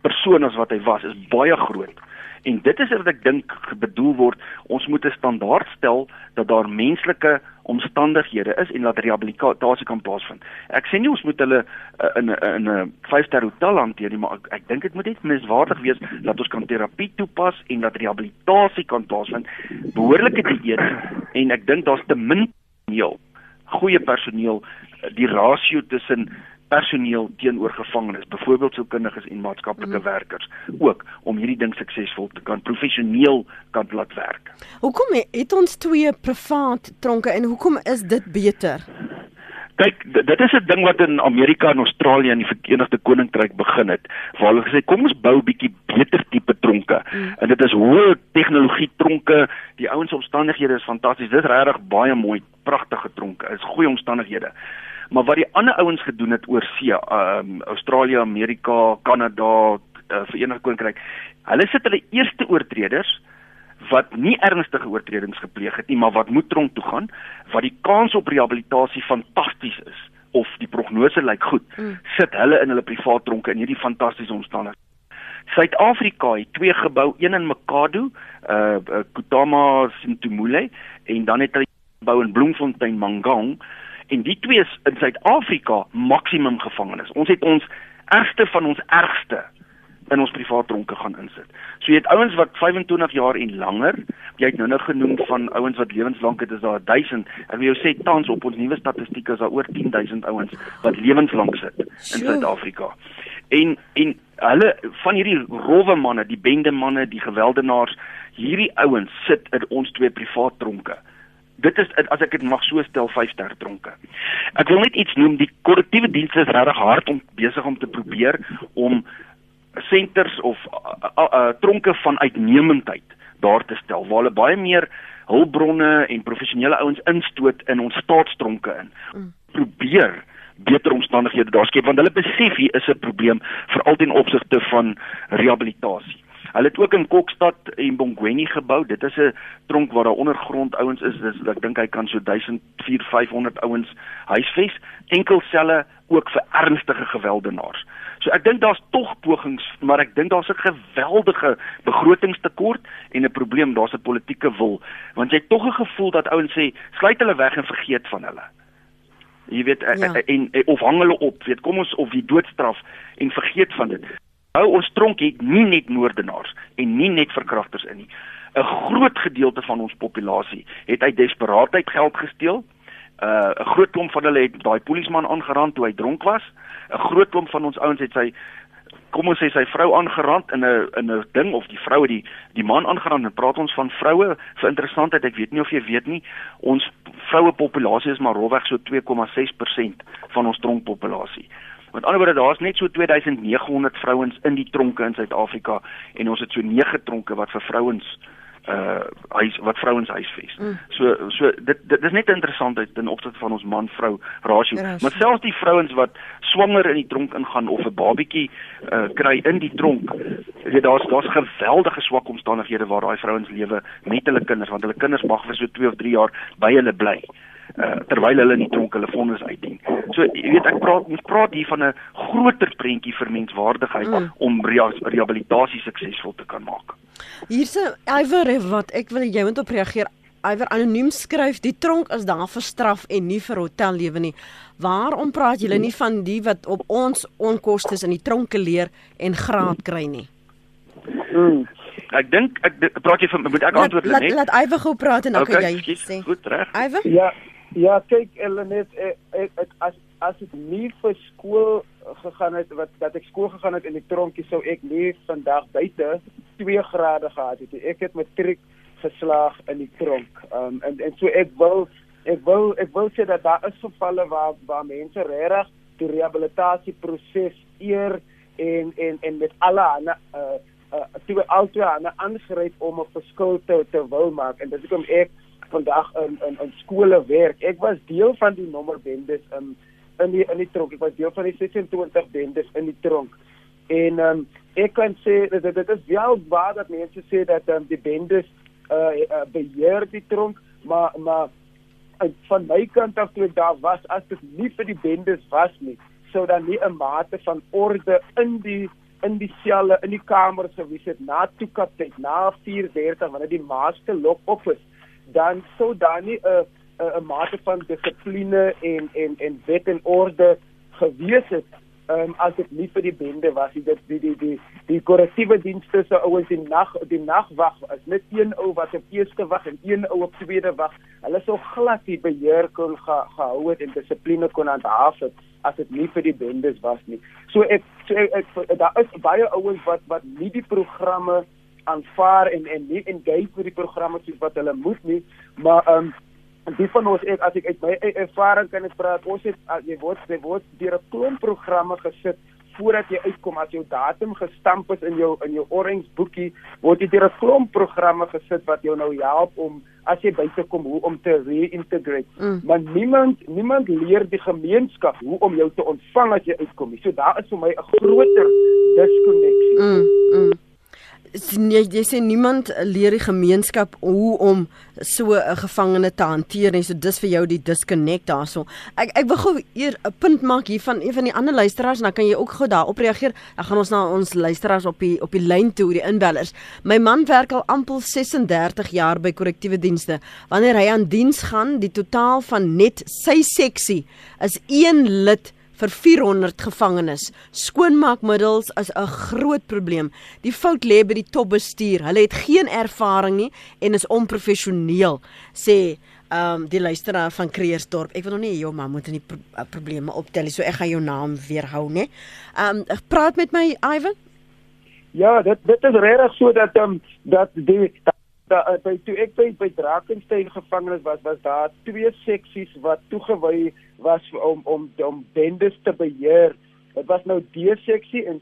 persoon as wat hy was is baie groot. En dit is wat ek dink bedoel word, ons moet 'n standaard stel dat daar menslike omstandighede is en dat rehabilitasie kan plaasvind. Ek sê nie ons moet hulle uh, in 'n 'n vyfster hotel hanteer nie, maar ek, ek dink dit moet net menswaardig wees dat ons kan terapie toepas en dat rehabilitasie kan plaasvind. Behoorlike dieet en ek dink daar's te min personeel, goeie personeel, die rasio tussen personeel teenoor gevangenes, byvoorbeeld sielkundiges en maatskaplike mm. werkers, ook om hierdie ding suksesvol te kan professioneel kan laat werk. Hoekom het ons twee privaat tronke en hoekom is dit beter? Kyk, dit is 'n ding wat in Amerika en Australië en die Verenigde Koninkryk begin het. Waar hulle gesê kom ons bou bietjie beter tipe tronke. Mm. En dit is hoë tegnologie tronke. Die ouens omstandighede is fantasties. Dit is regtig baie mooi, pragtige tronke. Is goeie omstandighede. Maar wat die ander ouens gedoen het oor see, um Australië, Amerika, Kanada, uh, Verenigde Koninkryk. Hulle sit hulle eerste oortreders wat nie ernstige oortredings gepleeg het nie, maar wat moet tronk toe gaan, wat die kans op rehabilitasie fantasties is of die prognose lyk goed, mm. sit hulle in hulle privaat tronke in hierdie fantastiese omstandighede. Suid-Afrika het twee gebou, een in Makado, uh, uh Kutama Sintumule en dan het hulle gebou in Bloemfontein Mangang en die twee is in Suid-Afrika maksimum gevangenes. Ons het ons ergste van ons ergste in ons privaat tronke gaan insit. So jy het ouens wat 25 jaar en langer, jy het nou nou genoem van ouens wat lewenslank het, is daar 1000. Ek wil jou sê tans op ons nuwe statistiek is daar oor 10000 ouens wat lewenslank sit in Suid-Afrika. En en hulle van hierdie rowwe manne, die bende manne, die gewelddenaars, hierdie ouens sit in ons twee privaat tronke. Dit is as ek dit mag so stel 5 ster tronke. Ek wil net iets noem, die korrektiewe dienste is regtig hard om besig om te probeer om senters of uh, uh, uh, tronke van uitnemendheid daar te stel waar hulle baie meer hulpbronne en professionele ouens instoot in ons staatstronke in. Mm. Probeer beter omstandighede daar skep want hulle besef hier is 'n probleem veral ten opsigte van rehabilitasie. Hulle het ook in Kokstad en Bongweni gebou. Dit is 'n tronk waar daar ondergrond ouens is. Dis ek dink hy kan so 1400 ouens huisves, enkel selle ook vir ernstige gewelddenaars. So ek dink daar's tog pogings, maar ek dink daar's 'n geweldige begrotingstekort en 'n probleem, daar's 'n politieke wil, want jy het tog 'n gevoel dat ouens sê, sluit hulle weg en vergeet van hulle. Jy weet ja. en, en of hang hulle op, weet kom ons of die doodstraf en vergeet van dit. Hou ons tronk het nie net moordenaars en nie net verkrachters in nie. 'n Groot gedeelte van ons populasie het uit desperaatheid geld gesteel. Uh, 'n groot klomp van hulle het daai polisieman aangeraan toe hy dronk was. 'n Groot klomp van ons ouens het sy kom ons sê sy vrou aangeraan in 'n in 'n ding of die vroue die die man aangeraan en praat ons van vroue vir interessantheid ek weet nie of jy weet nie ons vroue populasie is maar rolweg so 2,6% van ons tronkpopulasie. Met ander woorde, daar's net so 2900 vrouens in die tronke in Suid-Afrika en ons het so 9 tronke wat vir vrouens uh huis wat vrouens huisves. Mm. So so dit dit is net interessant uit in opsigte van ons man vrou rasio. Ja, maar selfs die vrouens wat swanger in die tronk ingaan of 'n babietjie uh kry in die tronk, weet daar's daar's geweldige swak omstandighede waar daai vrouens lewe met hulle kinders want hulle kinders mag vir so 2 of 3 jaar by hulle bly uh, terwyl hulle in die tronk hulle vonnis uitdien. So jy weet ek praat ons praat hier van 'n groter prentjie vir menswaardigheid mm. om rehabilitasie suksesvol te kan maak. Hier's 'n Iwer wat ek wil jy moet op reageer. Iwer anoniem skryf die tronk is daar vir straf en nie vir hotellewe nie. Waarom praat julle nie van die wat op ons onkoste in die tronke leer en graad kry nie? Mm. Ek dink ek praat jy van moet ek antwoord net? Laat laat Iwer gou praat en dan okay, kan jy sê. Goed reg. Iwer? Ja. Ja, kyk Elenet, ek, ek, ek as as ek nie vir skool gegaan het wat dat ek skool gegaan het in die tronkie sou ek nie vandag buite 2 grade gehad het. Ek het matriek geslaag in die tronk. Um en en so ek wil ek wil ek wil sê dat daar is gevalle waar waar mense regtig die rehabilitasieproses eer en en en met alle ander uh uh toe altyd aangryp om 'n verskil te te wil maak en dit is om ek vandag in in in skole werk. Ek was deel van die nommerbendes in in die in die tronk. Ek was deel van die 26 bendes in die tronk. En um, ek kan sê dat dit is wel waar dat mense sê dat um, die bendes uh, uh beheer die tronk, maar maar uh, van my kant af toe daar was as dit nie vir die bendes was nie, sou dan nie 'n mate van orde in die in die selle in die kamers gewees het na toe kaptein na 4:30 wanneer die maaste lok op is dan sou daar nie 'n 'n mate van dissipline en en en wet en orde gewees het um, as dit nie vir die bende was nie. Dit die die die die korrektiewe dienste se ouens die nag die nagwag is net een ou wat op eerste wag en een ou op tweede wag hulle sou glad die beheer kon ge, gehou het en dissipline kon handhaaf het as dit nie vir die bendes was nie. So ek so ek, ek daar is baie ouens wat wat nie die programme aanvaar en en nie engage met die programme soos wat hulle moet nie maar ehm um, die van ons ek as ek uit my ervaring kan ek praat ons het jy word jy word deur 'n klomp programme gesit voordat jy uitkom. As jou datum gestamp is in jou in jou orange boekie word jy deur 'n klomp programme gesit wat jou nou help om as jy buite kom hoe om te reintegrate. Mm. maar niemand niemand leer die gemeenskap hoe om jou te ontvang as jy uitkom nie. So daar is vir my 'n groter diskonneksie mm, mm jy, jy sê niemand leer die gemeenskap hoe om so 'n gevangene te hanteer nie. So dis vir jou die disconnect daarso. Ek ek wil gou eer 'n punt maak hier van een van die ander luisteraars en dan kan jy ook gou daarop reageer. Dan gaan ons na ons luisteraars op die op die lyn toe, die inbellers. My man werk al amper 36 jaar by korrektiewe dienste. Wanneer hy aan diens gaan, die totaal van net sy seksie is 1 lid vir 400 gevangenes. Skoonmaakmiddels is 'n groot probleem. Die fout lê by die topbestuur. Hulle het geen ervaring nie en is onprofessioneel, sê ehm um, die luisteraar van Kreersdorp. Ek wil nog nie jou ma moet in die pro uh, probleme optel nie. So ek gaan jou naam weer hou, né? Ehm um, praat met my Ivan. Ja, dit dit is regtig so dat ehm um, dat die da by toe ek by, by Drakensberg gevangenes was, was daar twee seksies wat toegewy was om om om bendes te beheer Dit was nou D-seksie en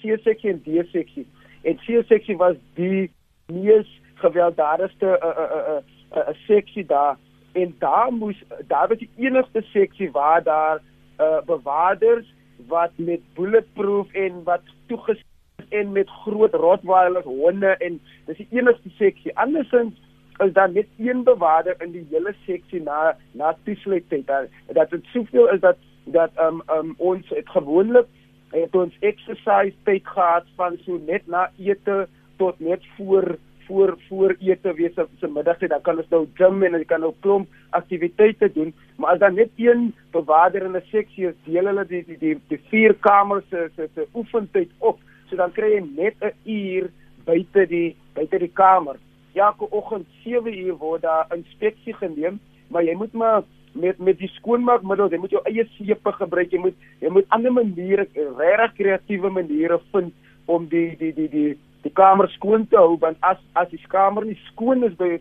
C-seksie en D-seksie. En C-seksie was die mees gewelddadigste 'n uh, 'n uh, 'n uh, uh, seksie daar en daar moes daar was die enigste seksie waar daar uh, bewaarders wat met bulletproof en wat toegestaan en met groot rottweilers honde en dis die enigste seksie. Andersins is daar net een bewaarder in die hele seksie na na toesluiting dat dat dit soveel is dat dat um, um ons het gewoonlik het ons exercise tyd gehad van so net na ete tot net voor voor voor ete wees op se middagtyd dan kan ons nou gym en ons kan nou klomp aktiwiteite doen. Maar as dan net een bewaarder in 'n seksie is deel hulle die die die, die vier kamers se se oefentyd op so dan kry jy net 'n uur buite die buite die kamer elke oggend 7 uur word daar inspeksie geneem maar jy moet maar met met die skoonmaakmiddels, jy moet jou eie seepe gebruik, jy moet jy moet ander maniere, regtig kreatiewe maniere vind om die die die die die kamer skoon te hou want as as die kamer nie skoon is by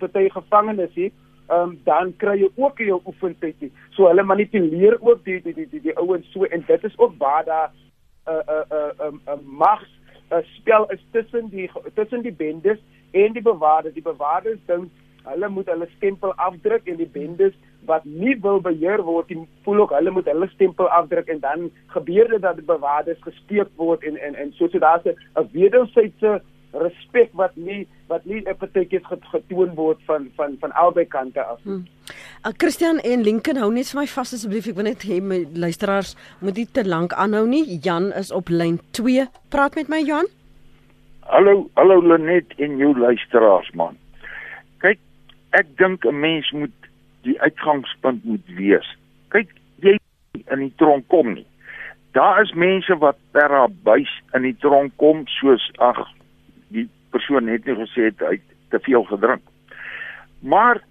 party gevangenes hier um, dan kry jy ook jou oefentyd. So hulle manipuleer ook die die die die, die ouens so en dit is ook waar daar 'n 'n 'n 'n mag 'n spel is tussen die tussen die bendes en die bewaarders. Die bewaarders dink hulle moet hulle stempel afdruk en die bendes wat nie wil beheer word nie, voel ook hulle moet hulle stempel afdruk en dan gebeur dit dat die bewaarders gespeek word en en en so so daar's 'n wederwysige respek wat nie wat nie epitetjies getoon word van van van albei kante af. Hmm. Uh, Christian en Lincoln hou net vir my vas asseblief. Ek wil net hê my luisteraars moet nie te lank aanhou nie. Jan is op lyn 2. Praat met my Jan. Hallo, hallo Lenet en jou luisteraars man. Kyk, ek dink 'n mens moet die uitgangspunt moet wees. Kyk, jy in die tronk kom nie. Daar is mense wat per abuis in die tronk kom soos ag die persoon het nie gesê het hy te veel gedrink. Maar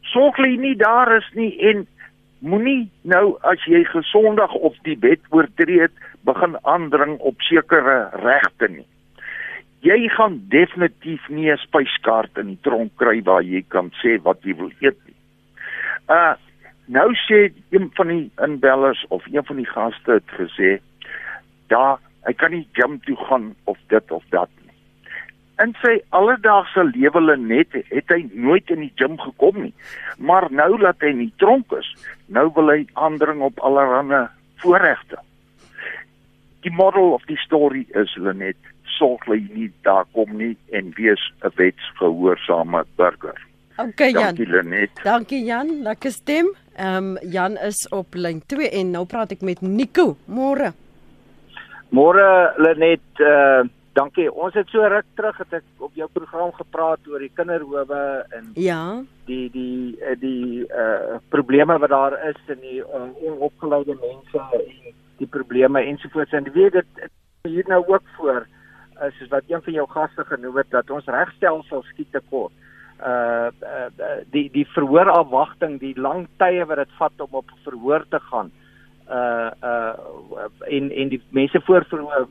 sorglik nie daar is nie en moenie nou as jy gesondag of die wet oortree het begin aandring op sekere regte nie. Jy gaan definitief nie 'n spyskaart in die tronk kry waar jy kan sê wat jy wil eet nie. Uh nou sê een van die inbellers of een van die gaste het gesê daar hy kan nie gym toe gaan of dit of dat nie. In sy alledaagse lewe net het hy nooit in die gym gekom nie. Maar nou dat hy in die tronk is, nou wil hy aandring op allerlei voorregte. Die model of die story is Lenet sorglik nie daar kom nie en wees 'n wetsgehoorsame burger. Okay Jan. Dankie Lenet. Dankie Jan, lekker stem. Ehm um, Jan is op lyn 2 en nou praat ek met Nico. Môre. Môre Lenet, uh dankie. Ons het so ruk terug het ek op jou program gepraat oor die kinderhowe en Ja. die die uh, die uh probleme wat daar is in die uh, onopgeleide mense en die probleme ensovoorts en weet dit hier nou ook voor is soos wat een van jou gaste genoem het dat ons regstelsel skiet tekort uh, uh die die verhoorafwagting, die lang tye wat dit vat om op verhoor te gaan. Uh uh en en die mense voor verhoor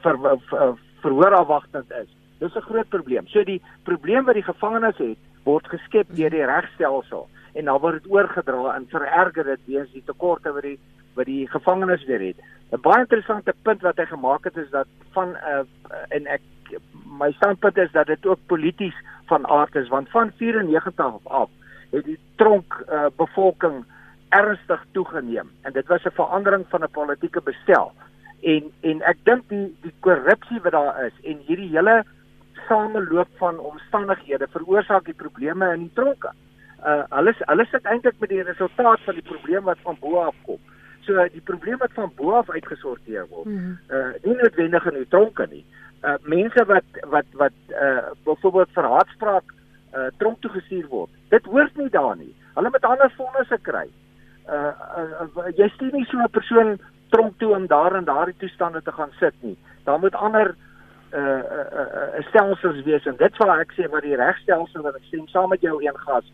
ver, ver, verhoorafwagting is. Dis 'n groot probleem. So die probleem wat die gevangenes het, word geskep deur die regstelsel en dan word dit oorgedra en vererger dit weens die tekorte wat die wat die gevangenes weer het. 'n Baie interessante punt wat hy gemaak het is dat van 'n uh, en ek my standpunt is dat dit ook polities van aard is want van 94 af het die tronk uh, bevolking ernstig toegeneem en dit was 'n verandering van 'n politieke bestel en en ek dink die die korrupsie wat daar is en hierdie hele sameloop van omstandighede veroorsaak die probleme in die tronke. Uh hulle hulle sit eintlik met die resultaat van die probleem wat van bo af kom. So die probleem wat van bo af uitgesorteer word. Mm -hmm. Uh nie noodwendig in die tronke nie. Uh mense wat wat wat uh byvoorbeeld vir haatspraak uh tronk toe gestuur word. Dit hoort nie daar nie. Hulle moet ander vonnisse kry. Uh, uh, uh jy stuur nie so 'n persoon tronk toe om daar in daardie toestande te gaan sit nie. Daar moet ander uh uh, uh, uh stelsels wees en dit sal ek sê wat die regstelsel wat ek stem saam met jou een gas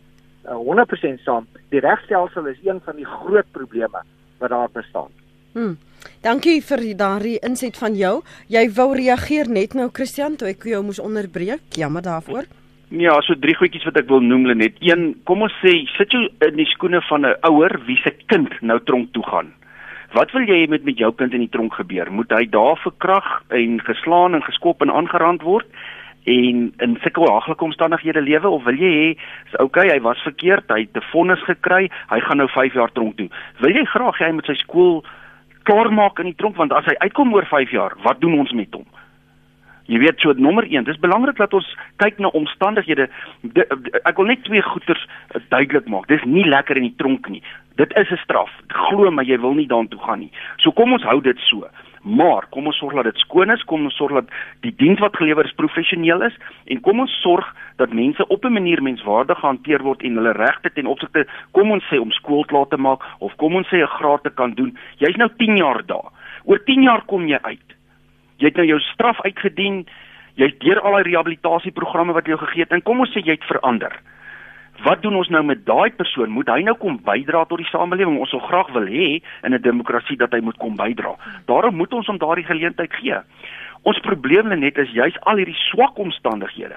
uh, 100% saam. Die regstelsel is een van die groot probleme wat daar bestaan. Hm. Dankie vir daardie inset van jou. Jy wou reageer net nou Christian toe ek jou moes onderbreek. Jammer daarvoor. Ja, so drie goedjies wat ek wil noem net. Een, kom ons sê sit jou in die skoene van 'n ouer wie se kind nou tronk toe gaan. Wat wil jy met met jou kind in die tronk gebeur? Moet hy daar verkrag en geslaan en geskop en aangerand word? en in sulke haaglike omstandighede lewe of wil jy hê is okay hy was verkeerd hy het 'n vonnis gekry hy gaan nou 5 jaar tronk toe wil jy graag hy moet sy skool klaarmaak in die tronk want as hy uitkom oor 5 jaar wat doen ons met hom Jy weet so nommer 1, dis belangrik dat ons kyk na omstandighede. De, de, ek wil net twee goeters uh, duidelik maak. Dis nie lekker in die tronk nie. Dit is 'n straf. Glo my, jy wil nie daartoe gaan nie. So kom ons hou dit so. Maar kom ons sorg dat dit skoon is, kom ons sorg dat die diens wat gelewer is professioneel is en kom ons sorg dat mense op 'n manier menswaardig gehanteer word en hulle regte ten opsigte kom ons sê om skool te maak of kom ons sê 'n graad te kan doen. Jy's nou 10 jaar daar. Oor 10 jaar kom jy uit jy het nou jou straf uitgedien, jy's deur al die rehabilitasieprogramme wat jy gegee het en kom ons sê jy het verander. Wat doen ons nou met daai persoon? Moet hy nou kom bydra tot die samelewing? Ons sou graag wil hê in 'n demokrasie dat hy moet kom bydra. Daarom moet ons hom daardie geleentheid gee. Ons probleem net is juis al hierdie swak omstandighede.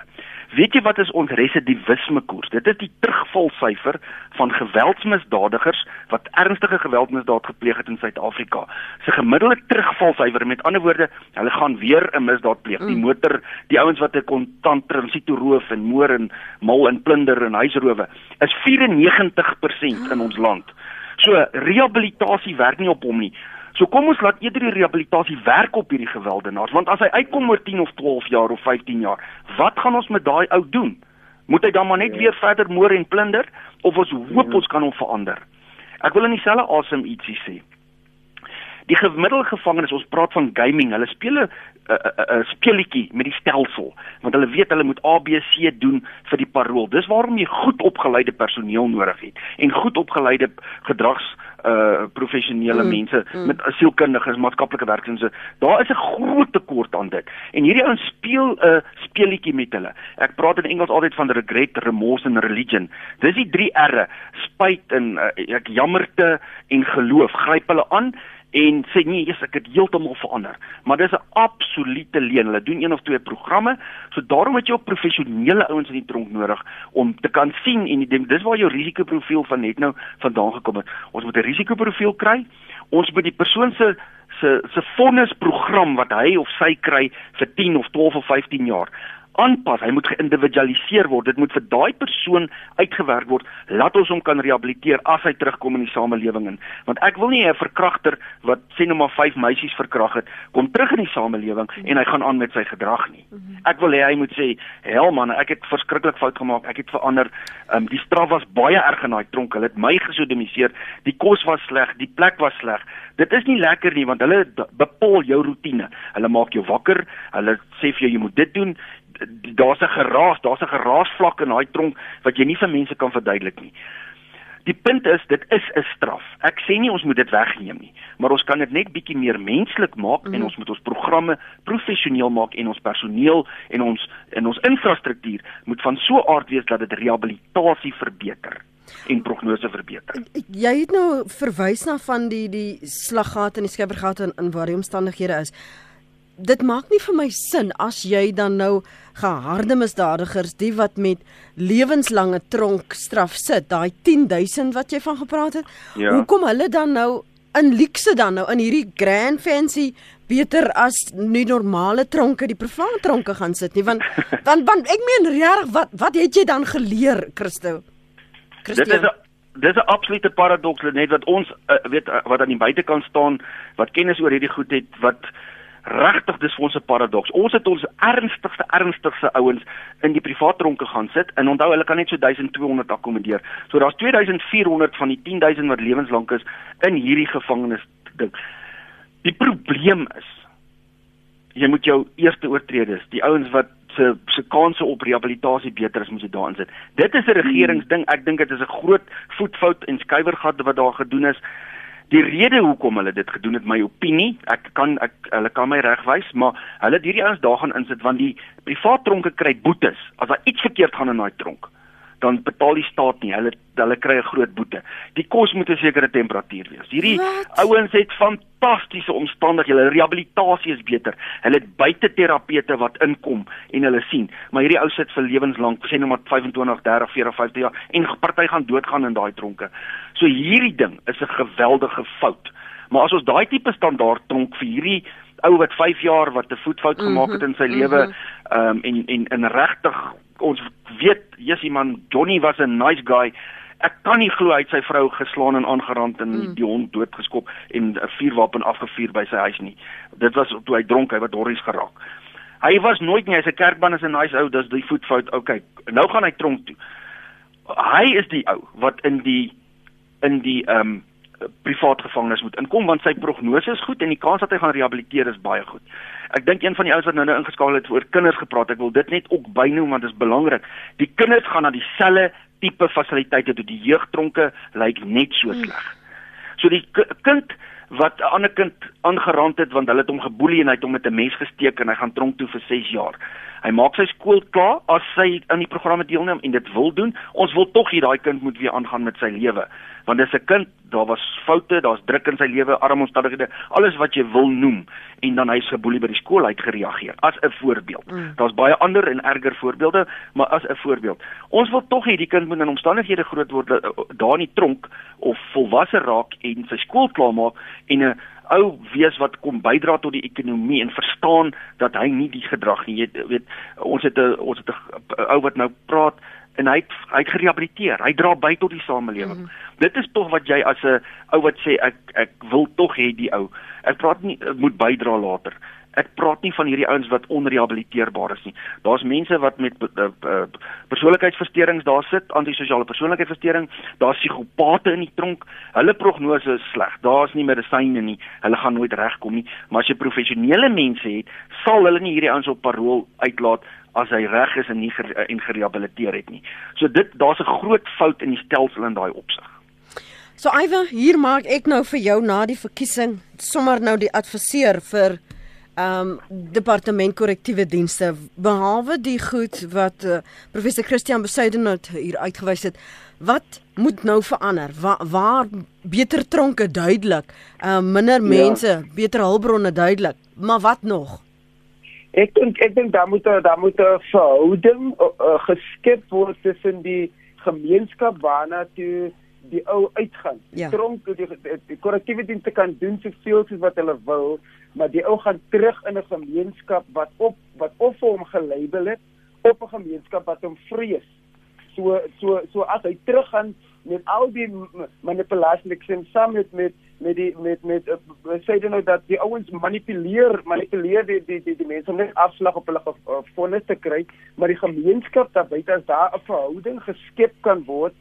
Weet jy wat is ons residivisme koers? Dit is die terugvalsyfer van geweldsmisdadigers wat ernstige geweldmisdaad gepleeg het in Suid-Afrika. Se gemiddelde terugvalsyfer, met ander woorde, hulle gaan weer 'n misdaad pleeg. Die mm. motor, die ouens wat 'n kontant transito roof en moor en mal en plunder en huisrowe, is 94% in ons land. So rehabilitasie werk nie op hom nie. So kom ons laat eerder die rehabilitasie werk op hierdie geweldenaars want as hy uitkom oor 10 of 12 jaar of 15 jaar, wat gaan ons met daai ou doen? Moet hy dan maar net ja. weer verder moer en plunder of ons hoop ja. ons kan hom verander? Ek wil in dieselfde asem ietsie sê. Die gemiddelde gevangenes, ons praat van gaming, hulle speel 'n 'n speletjie met die stelsel, want hulle weet hulle moet ABC doen vir die parol. Dis waarom jy goed opgeleide personeel nodig het en goed opgeleide gedrags uh professionele mm, mense mm. met sielkundiges, maatskaplike werkers. Daar is 'n groot tekort aan dit. En hierdie ouens speel 'n uh, speletjie met hulle. Ek praat in Engels altyd van regret, remorse en religion. Dis die 3 R's: spyt en uh, ek jammerte en geloof. Gryp hulle aan en sê nee, yes, ek het heeltemal verander. Maar dis 'n absolute leen. Hulle doen een of twee programme, so daarom het jy ook professionele ouens in die tronk nodig om te kan sien en die, dis waar jou risikoprofiel van net nou vandaan gekom het. Ons moet 'n risikoprofiel kry. Ons moet die persoon se se se vonnisprogram wat hy of sy kry vir 10 of 12 of 15 jaar aanpas. Hy moet geïndividualiseer word. Dit moet vir daai persoon uitgewerk word. Laat ons hom kan rehabiliteer as hy terugkom in die samelewing in. Want ek wil nie 'n verkragter wat sê nou maar 5 meisies verkrag het, kom terug in die samelewing en hy gaan aan met sy gedrag nie. Ek wil hê hy moet sê, "Hel man, ek het verskriklik fout gemaak. Ek het verander. Um, die straf was baie erg in daai tronk. Hulle het my gesodemiseer. Die kos was sleg, die plek was sleg. Dit is nie lekker nie want hulle bepaal jou rotine. Hulle maak jou wakker. Hulle sê vir jou jy moet dit doen daar's 'n geraas, daar's 'n geraasvlak in daai tronk wat jy nie vir mense kan verduidelik nie. Die punt is dit is 'n straf. Ek sê nie ons moet dit wegneem nie, maar ons kan dit net bietjie meer menslik maak mm. en mhm. ons moet ons programme professioneel maak en ons personeel en ons en ons infrastruktuur moet van so aard wees dat dit rehabilitasie verbeter en prognose verbeter. Jy het nou verwys na van die die slaggate en die skiebergate in, in waar die omstandighede is dit maak nie vir my sin as jy dan nou geharde misdadigers die wat met lewenslange tronkstraf sit, daai 10000 wat jy van gepraat het. Ja. Hoekom hulle dan nou in luxe dan nou in hierdie grand fancy beter as nie normale tronke, die private tronke gaan sit nie, want want want ek meen reg wat wat het jy dan geleer, Christo? Christo. Dit is 'n Dis 'n absolute paradoks net wat ons uh, weet uh, wat aan die buitekant staan, wat kennis oor hierdie goed het, wat regtig dis vir ons 'n paradoks. Ons het ons ernstigste ernstigste ouens in die privaat tronke gaan sit en onthou hulle kan net so 1200 akkommodeer. So daar's 2400 van die 10000 wat lewenslank is in hierdie gevangenis ding. Die probleem is jy moet jou eerste oortredes, die ouens wat se se kanse op rehabilitasie beter is moet jy daarin sit. Dit is 'n regeringsding. Ek dink dit is 'n groot voetfout en skuiwergat wat daar gedoen is. Die rede hoekom hulle dit gedoen het, my opinie, ek kan ek hulle kan my regwys, maar hulle het hierdie ouens daar gaan insit want die privaat tronke kry boetes. As daar iets verkeerd gaan in daai tronk dan betaal die staat nie. Hulle hulle kry 'n groot boete. Die kos moet 'n sekere temperatuur wees. Hierdie ouens het fantastiese omstandighede. Hulle rehabilitasie is beter. Hulle het buite terapeute wat inkom en hulle sien. Maar hierdie ou sit vir lewenslank, sê nou maar 25, 30, 40, 50 jaar en party gaan doodgaan in daai tronke. So hierdie ding is 'n geweldige fout. Maar as ons daai tipe standaard tronk vir hierdie ou wat 5 jaar wat 'n voetfout gemaak het in sy lewe, ehm um, en en in regtig ons weet, Jesus man, Johnny was 'n nice guy. Ek kan nie glo hy het sy vrou geslaan en aangerand en mm. die hond doodgeskop en 'n vuurwapen afgevuur by sy huis nie. Dit was toe hy dronk, hy wat horries geraak. Hy was nooit nie, hy's 'n kerkman is 'n nice ou, dis die voetfout. Okay, nou gaan hy tronk toe. Hy is die ou wat in die in die ehm um, privaat gevangenis moet inkom want sy prognose is goed en die kans dat hy gaan rehabiliteer is baie goed. Ek dink een van die ouens wat nou nou ingeskakel het oor kinders gepraat, ek wil dit net ook bynoem want dit is belangrik. Die kinders gaan na dieselfde tipe fasiliteite toe die jeugtronke lyk net so sleg. So die kind wat 'n ander kind aangerand het want hulle het hom geboelie en hy het hom met 'n mes gesteek en hy gaan tronk toe vir 6 jaar. Hy maak sy skool klaar as sy aan die programme deelneem en dit wil doen. Ons wil tog hê daai kind moet weer aangaan met sy lewe want dis 'n kind, daar was foute, daar's druk in sy lewe, arm omstandighede, alles wat jy wil noem en dan hy's geboelie by die skool uit gereageer as 'n voorbeeld. Mm. Daar's baie ander en erger voorbeelde, maar as 'n voorbeeld. Ons wil tog hê die kind moet in omstandighede groot word eh, daar in die tronk of volwasse raak en sy skool klaarmaak en 'n ou wees wat kom bydra tot die ekonomie en verstaan dat hy nie die gedrag nie. Jy weet ons het 'n ons het 'n ou wat nou praat en hy het, hy het gerehabiliteer. Hy dra by tot die samelewing. Mm -hmm. Dit is tog wat jy as 'n ou wat sê ek ek wil tog hê die ou. Ek praat nie moet bydra later. Ek praat nie van hierdie ouens wat onrehabiliteerbaar is nie. Daar's mense wat met uh, uh, persoonlikheidsversteurings daar sit, antisosiale persoonlikheidsversteuring, daar's psigopate in die tronk. Hulle prognose is sleg. Daar's nie medisyne nie. Hulle gaan nooit regkom nie. Maar as jy professionele mense het, sal hulle nie hierdie ouens op parol uitlaat as hy reg is en nie ger en gerehabiliteer het nie. So dit daar's 'n groot fout in die stelsel in daai opsig. So Iwe, hier maak ek nou vir jou na die verkiesing sommer nou die adviseur vir um, departement korrektiewe dienste behalwe die goed wat uh, professor Christian Besuidenhout hier uitgewys het. Wat moet nou verander? Waar, waar beter tronke duidelik, uh, minder ja. mense, ja. beter hulpbronne duidelik, maar wat nog? Ek dink ek dink daar moet daar moet 'n verhouding uh, uh, geskep word tussen die gemeenskap waarna toe die ou uitgaan. Ja. Tronk die die korrektiewe dienste kan doen soveel soos wat hulle wil, maar die ou gaan terug in 'n gemeenskap wat op wat of vir hom gelabel het op 'n gemeenskap wat hom vrees. So so so as hy teruggaan met al die manipulasie ek sê saam met met met die met met uh, sê jy nou dat die ouens manipuleer manipuleer die die die, die mense om net afslag op hulle vonnis te kry maar die gemeenskap daar buite as daar 'n verhouding geskep kan word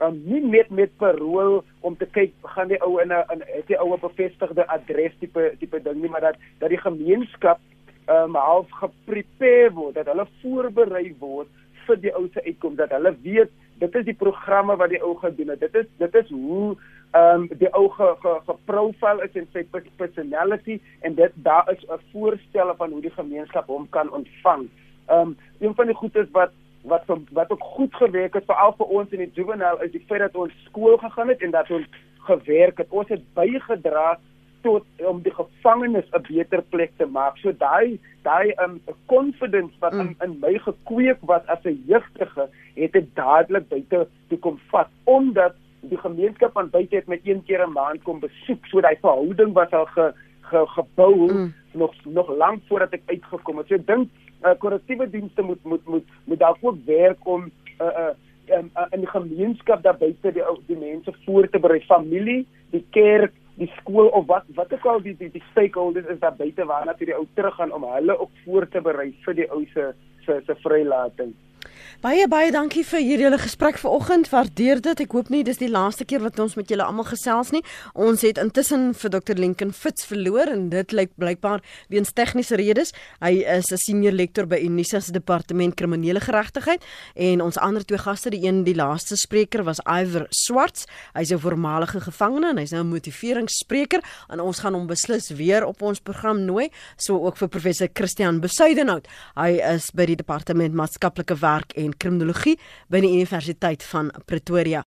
um, nie net met parol om te kyk gaan die ou in 'n het die oue bevestigde adres tipe tipe ding nie maar dat dat die gemeenskap um, half geprepare word dat hulle voorberei word vir die ou se uitkom dat hulle weet dit is die programme wat die ou gedoen het dit is dit is hoe ehm um, die ou ge, ge, geprofile is in sy personality en dit daar is 'n voorstel van hoe die gemeenskap hom kan ontvang. Ehm um, een van die goedes wat wat wat ook goed gewerk het veral vir ons in die juvenile is die feit dat ons skool gegaan het en dat ons gewerk het. Ons het bygedra tot om die gevangenes 'n beter plek te maak. So daai daai um confidence wat in, in my gekweek was as 'n jeugdige het dit dadelik buite toe kom vat omdat die gemeenskap aan buite het met een keer 'n maand kom besoek so daai verhouding was al ge, ge gebou mm. nog nog lank voordat ek uitgekom het. So ek dink uh, korrektiewe dienste moet moet moet moet daar ook werk om uh, uh, um, uh, in gemeenskap daar buite die die mense voor te berei, familie, die kerk, die skool of wat wat ook al die die, die stakeholders is daar buite waarna toe die ou teruggaan om hulle ook voor te berei vir die ou se se se vrylating. Baie baie dankie vir hierdie hele gesprek vanoggend. Waardeer dit. Ek hoop nie dis die laaste keer wat ons met julle almal gesels nie. Ons het intussen vir Dr Lincoln Fitz verloor en dit lyk blykbaar weens tegniese redes. Hy is 'n senior lektor by Unisa se departement kriminele geregtigheid en ons ander twee gaste, die een die laaste spreker was Iver Swarts. Hy's 'n voormalige gevangene en hy's nou 'n motiveringsspreker en ons gaan hom beslis weer op ons program nooi, so ook vir professor Christian Besuidenhout. Hy is by die departement maatskaplike werk en kriminologie by die Universiteit van Pretoria.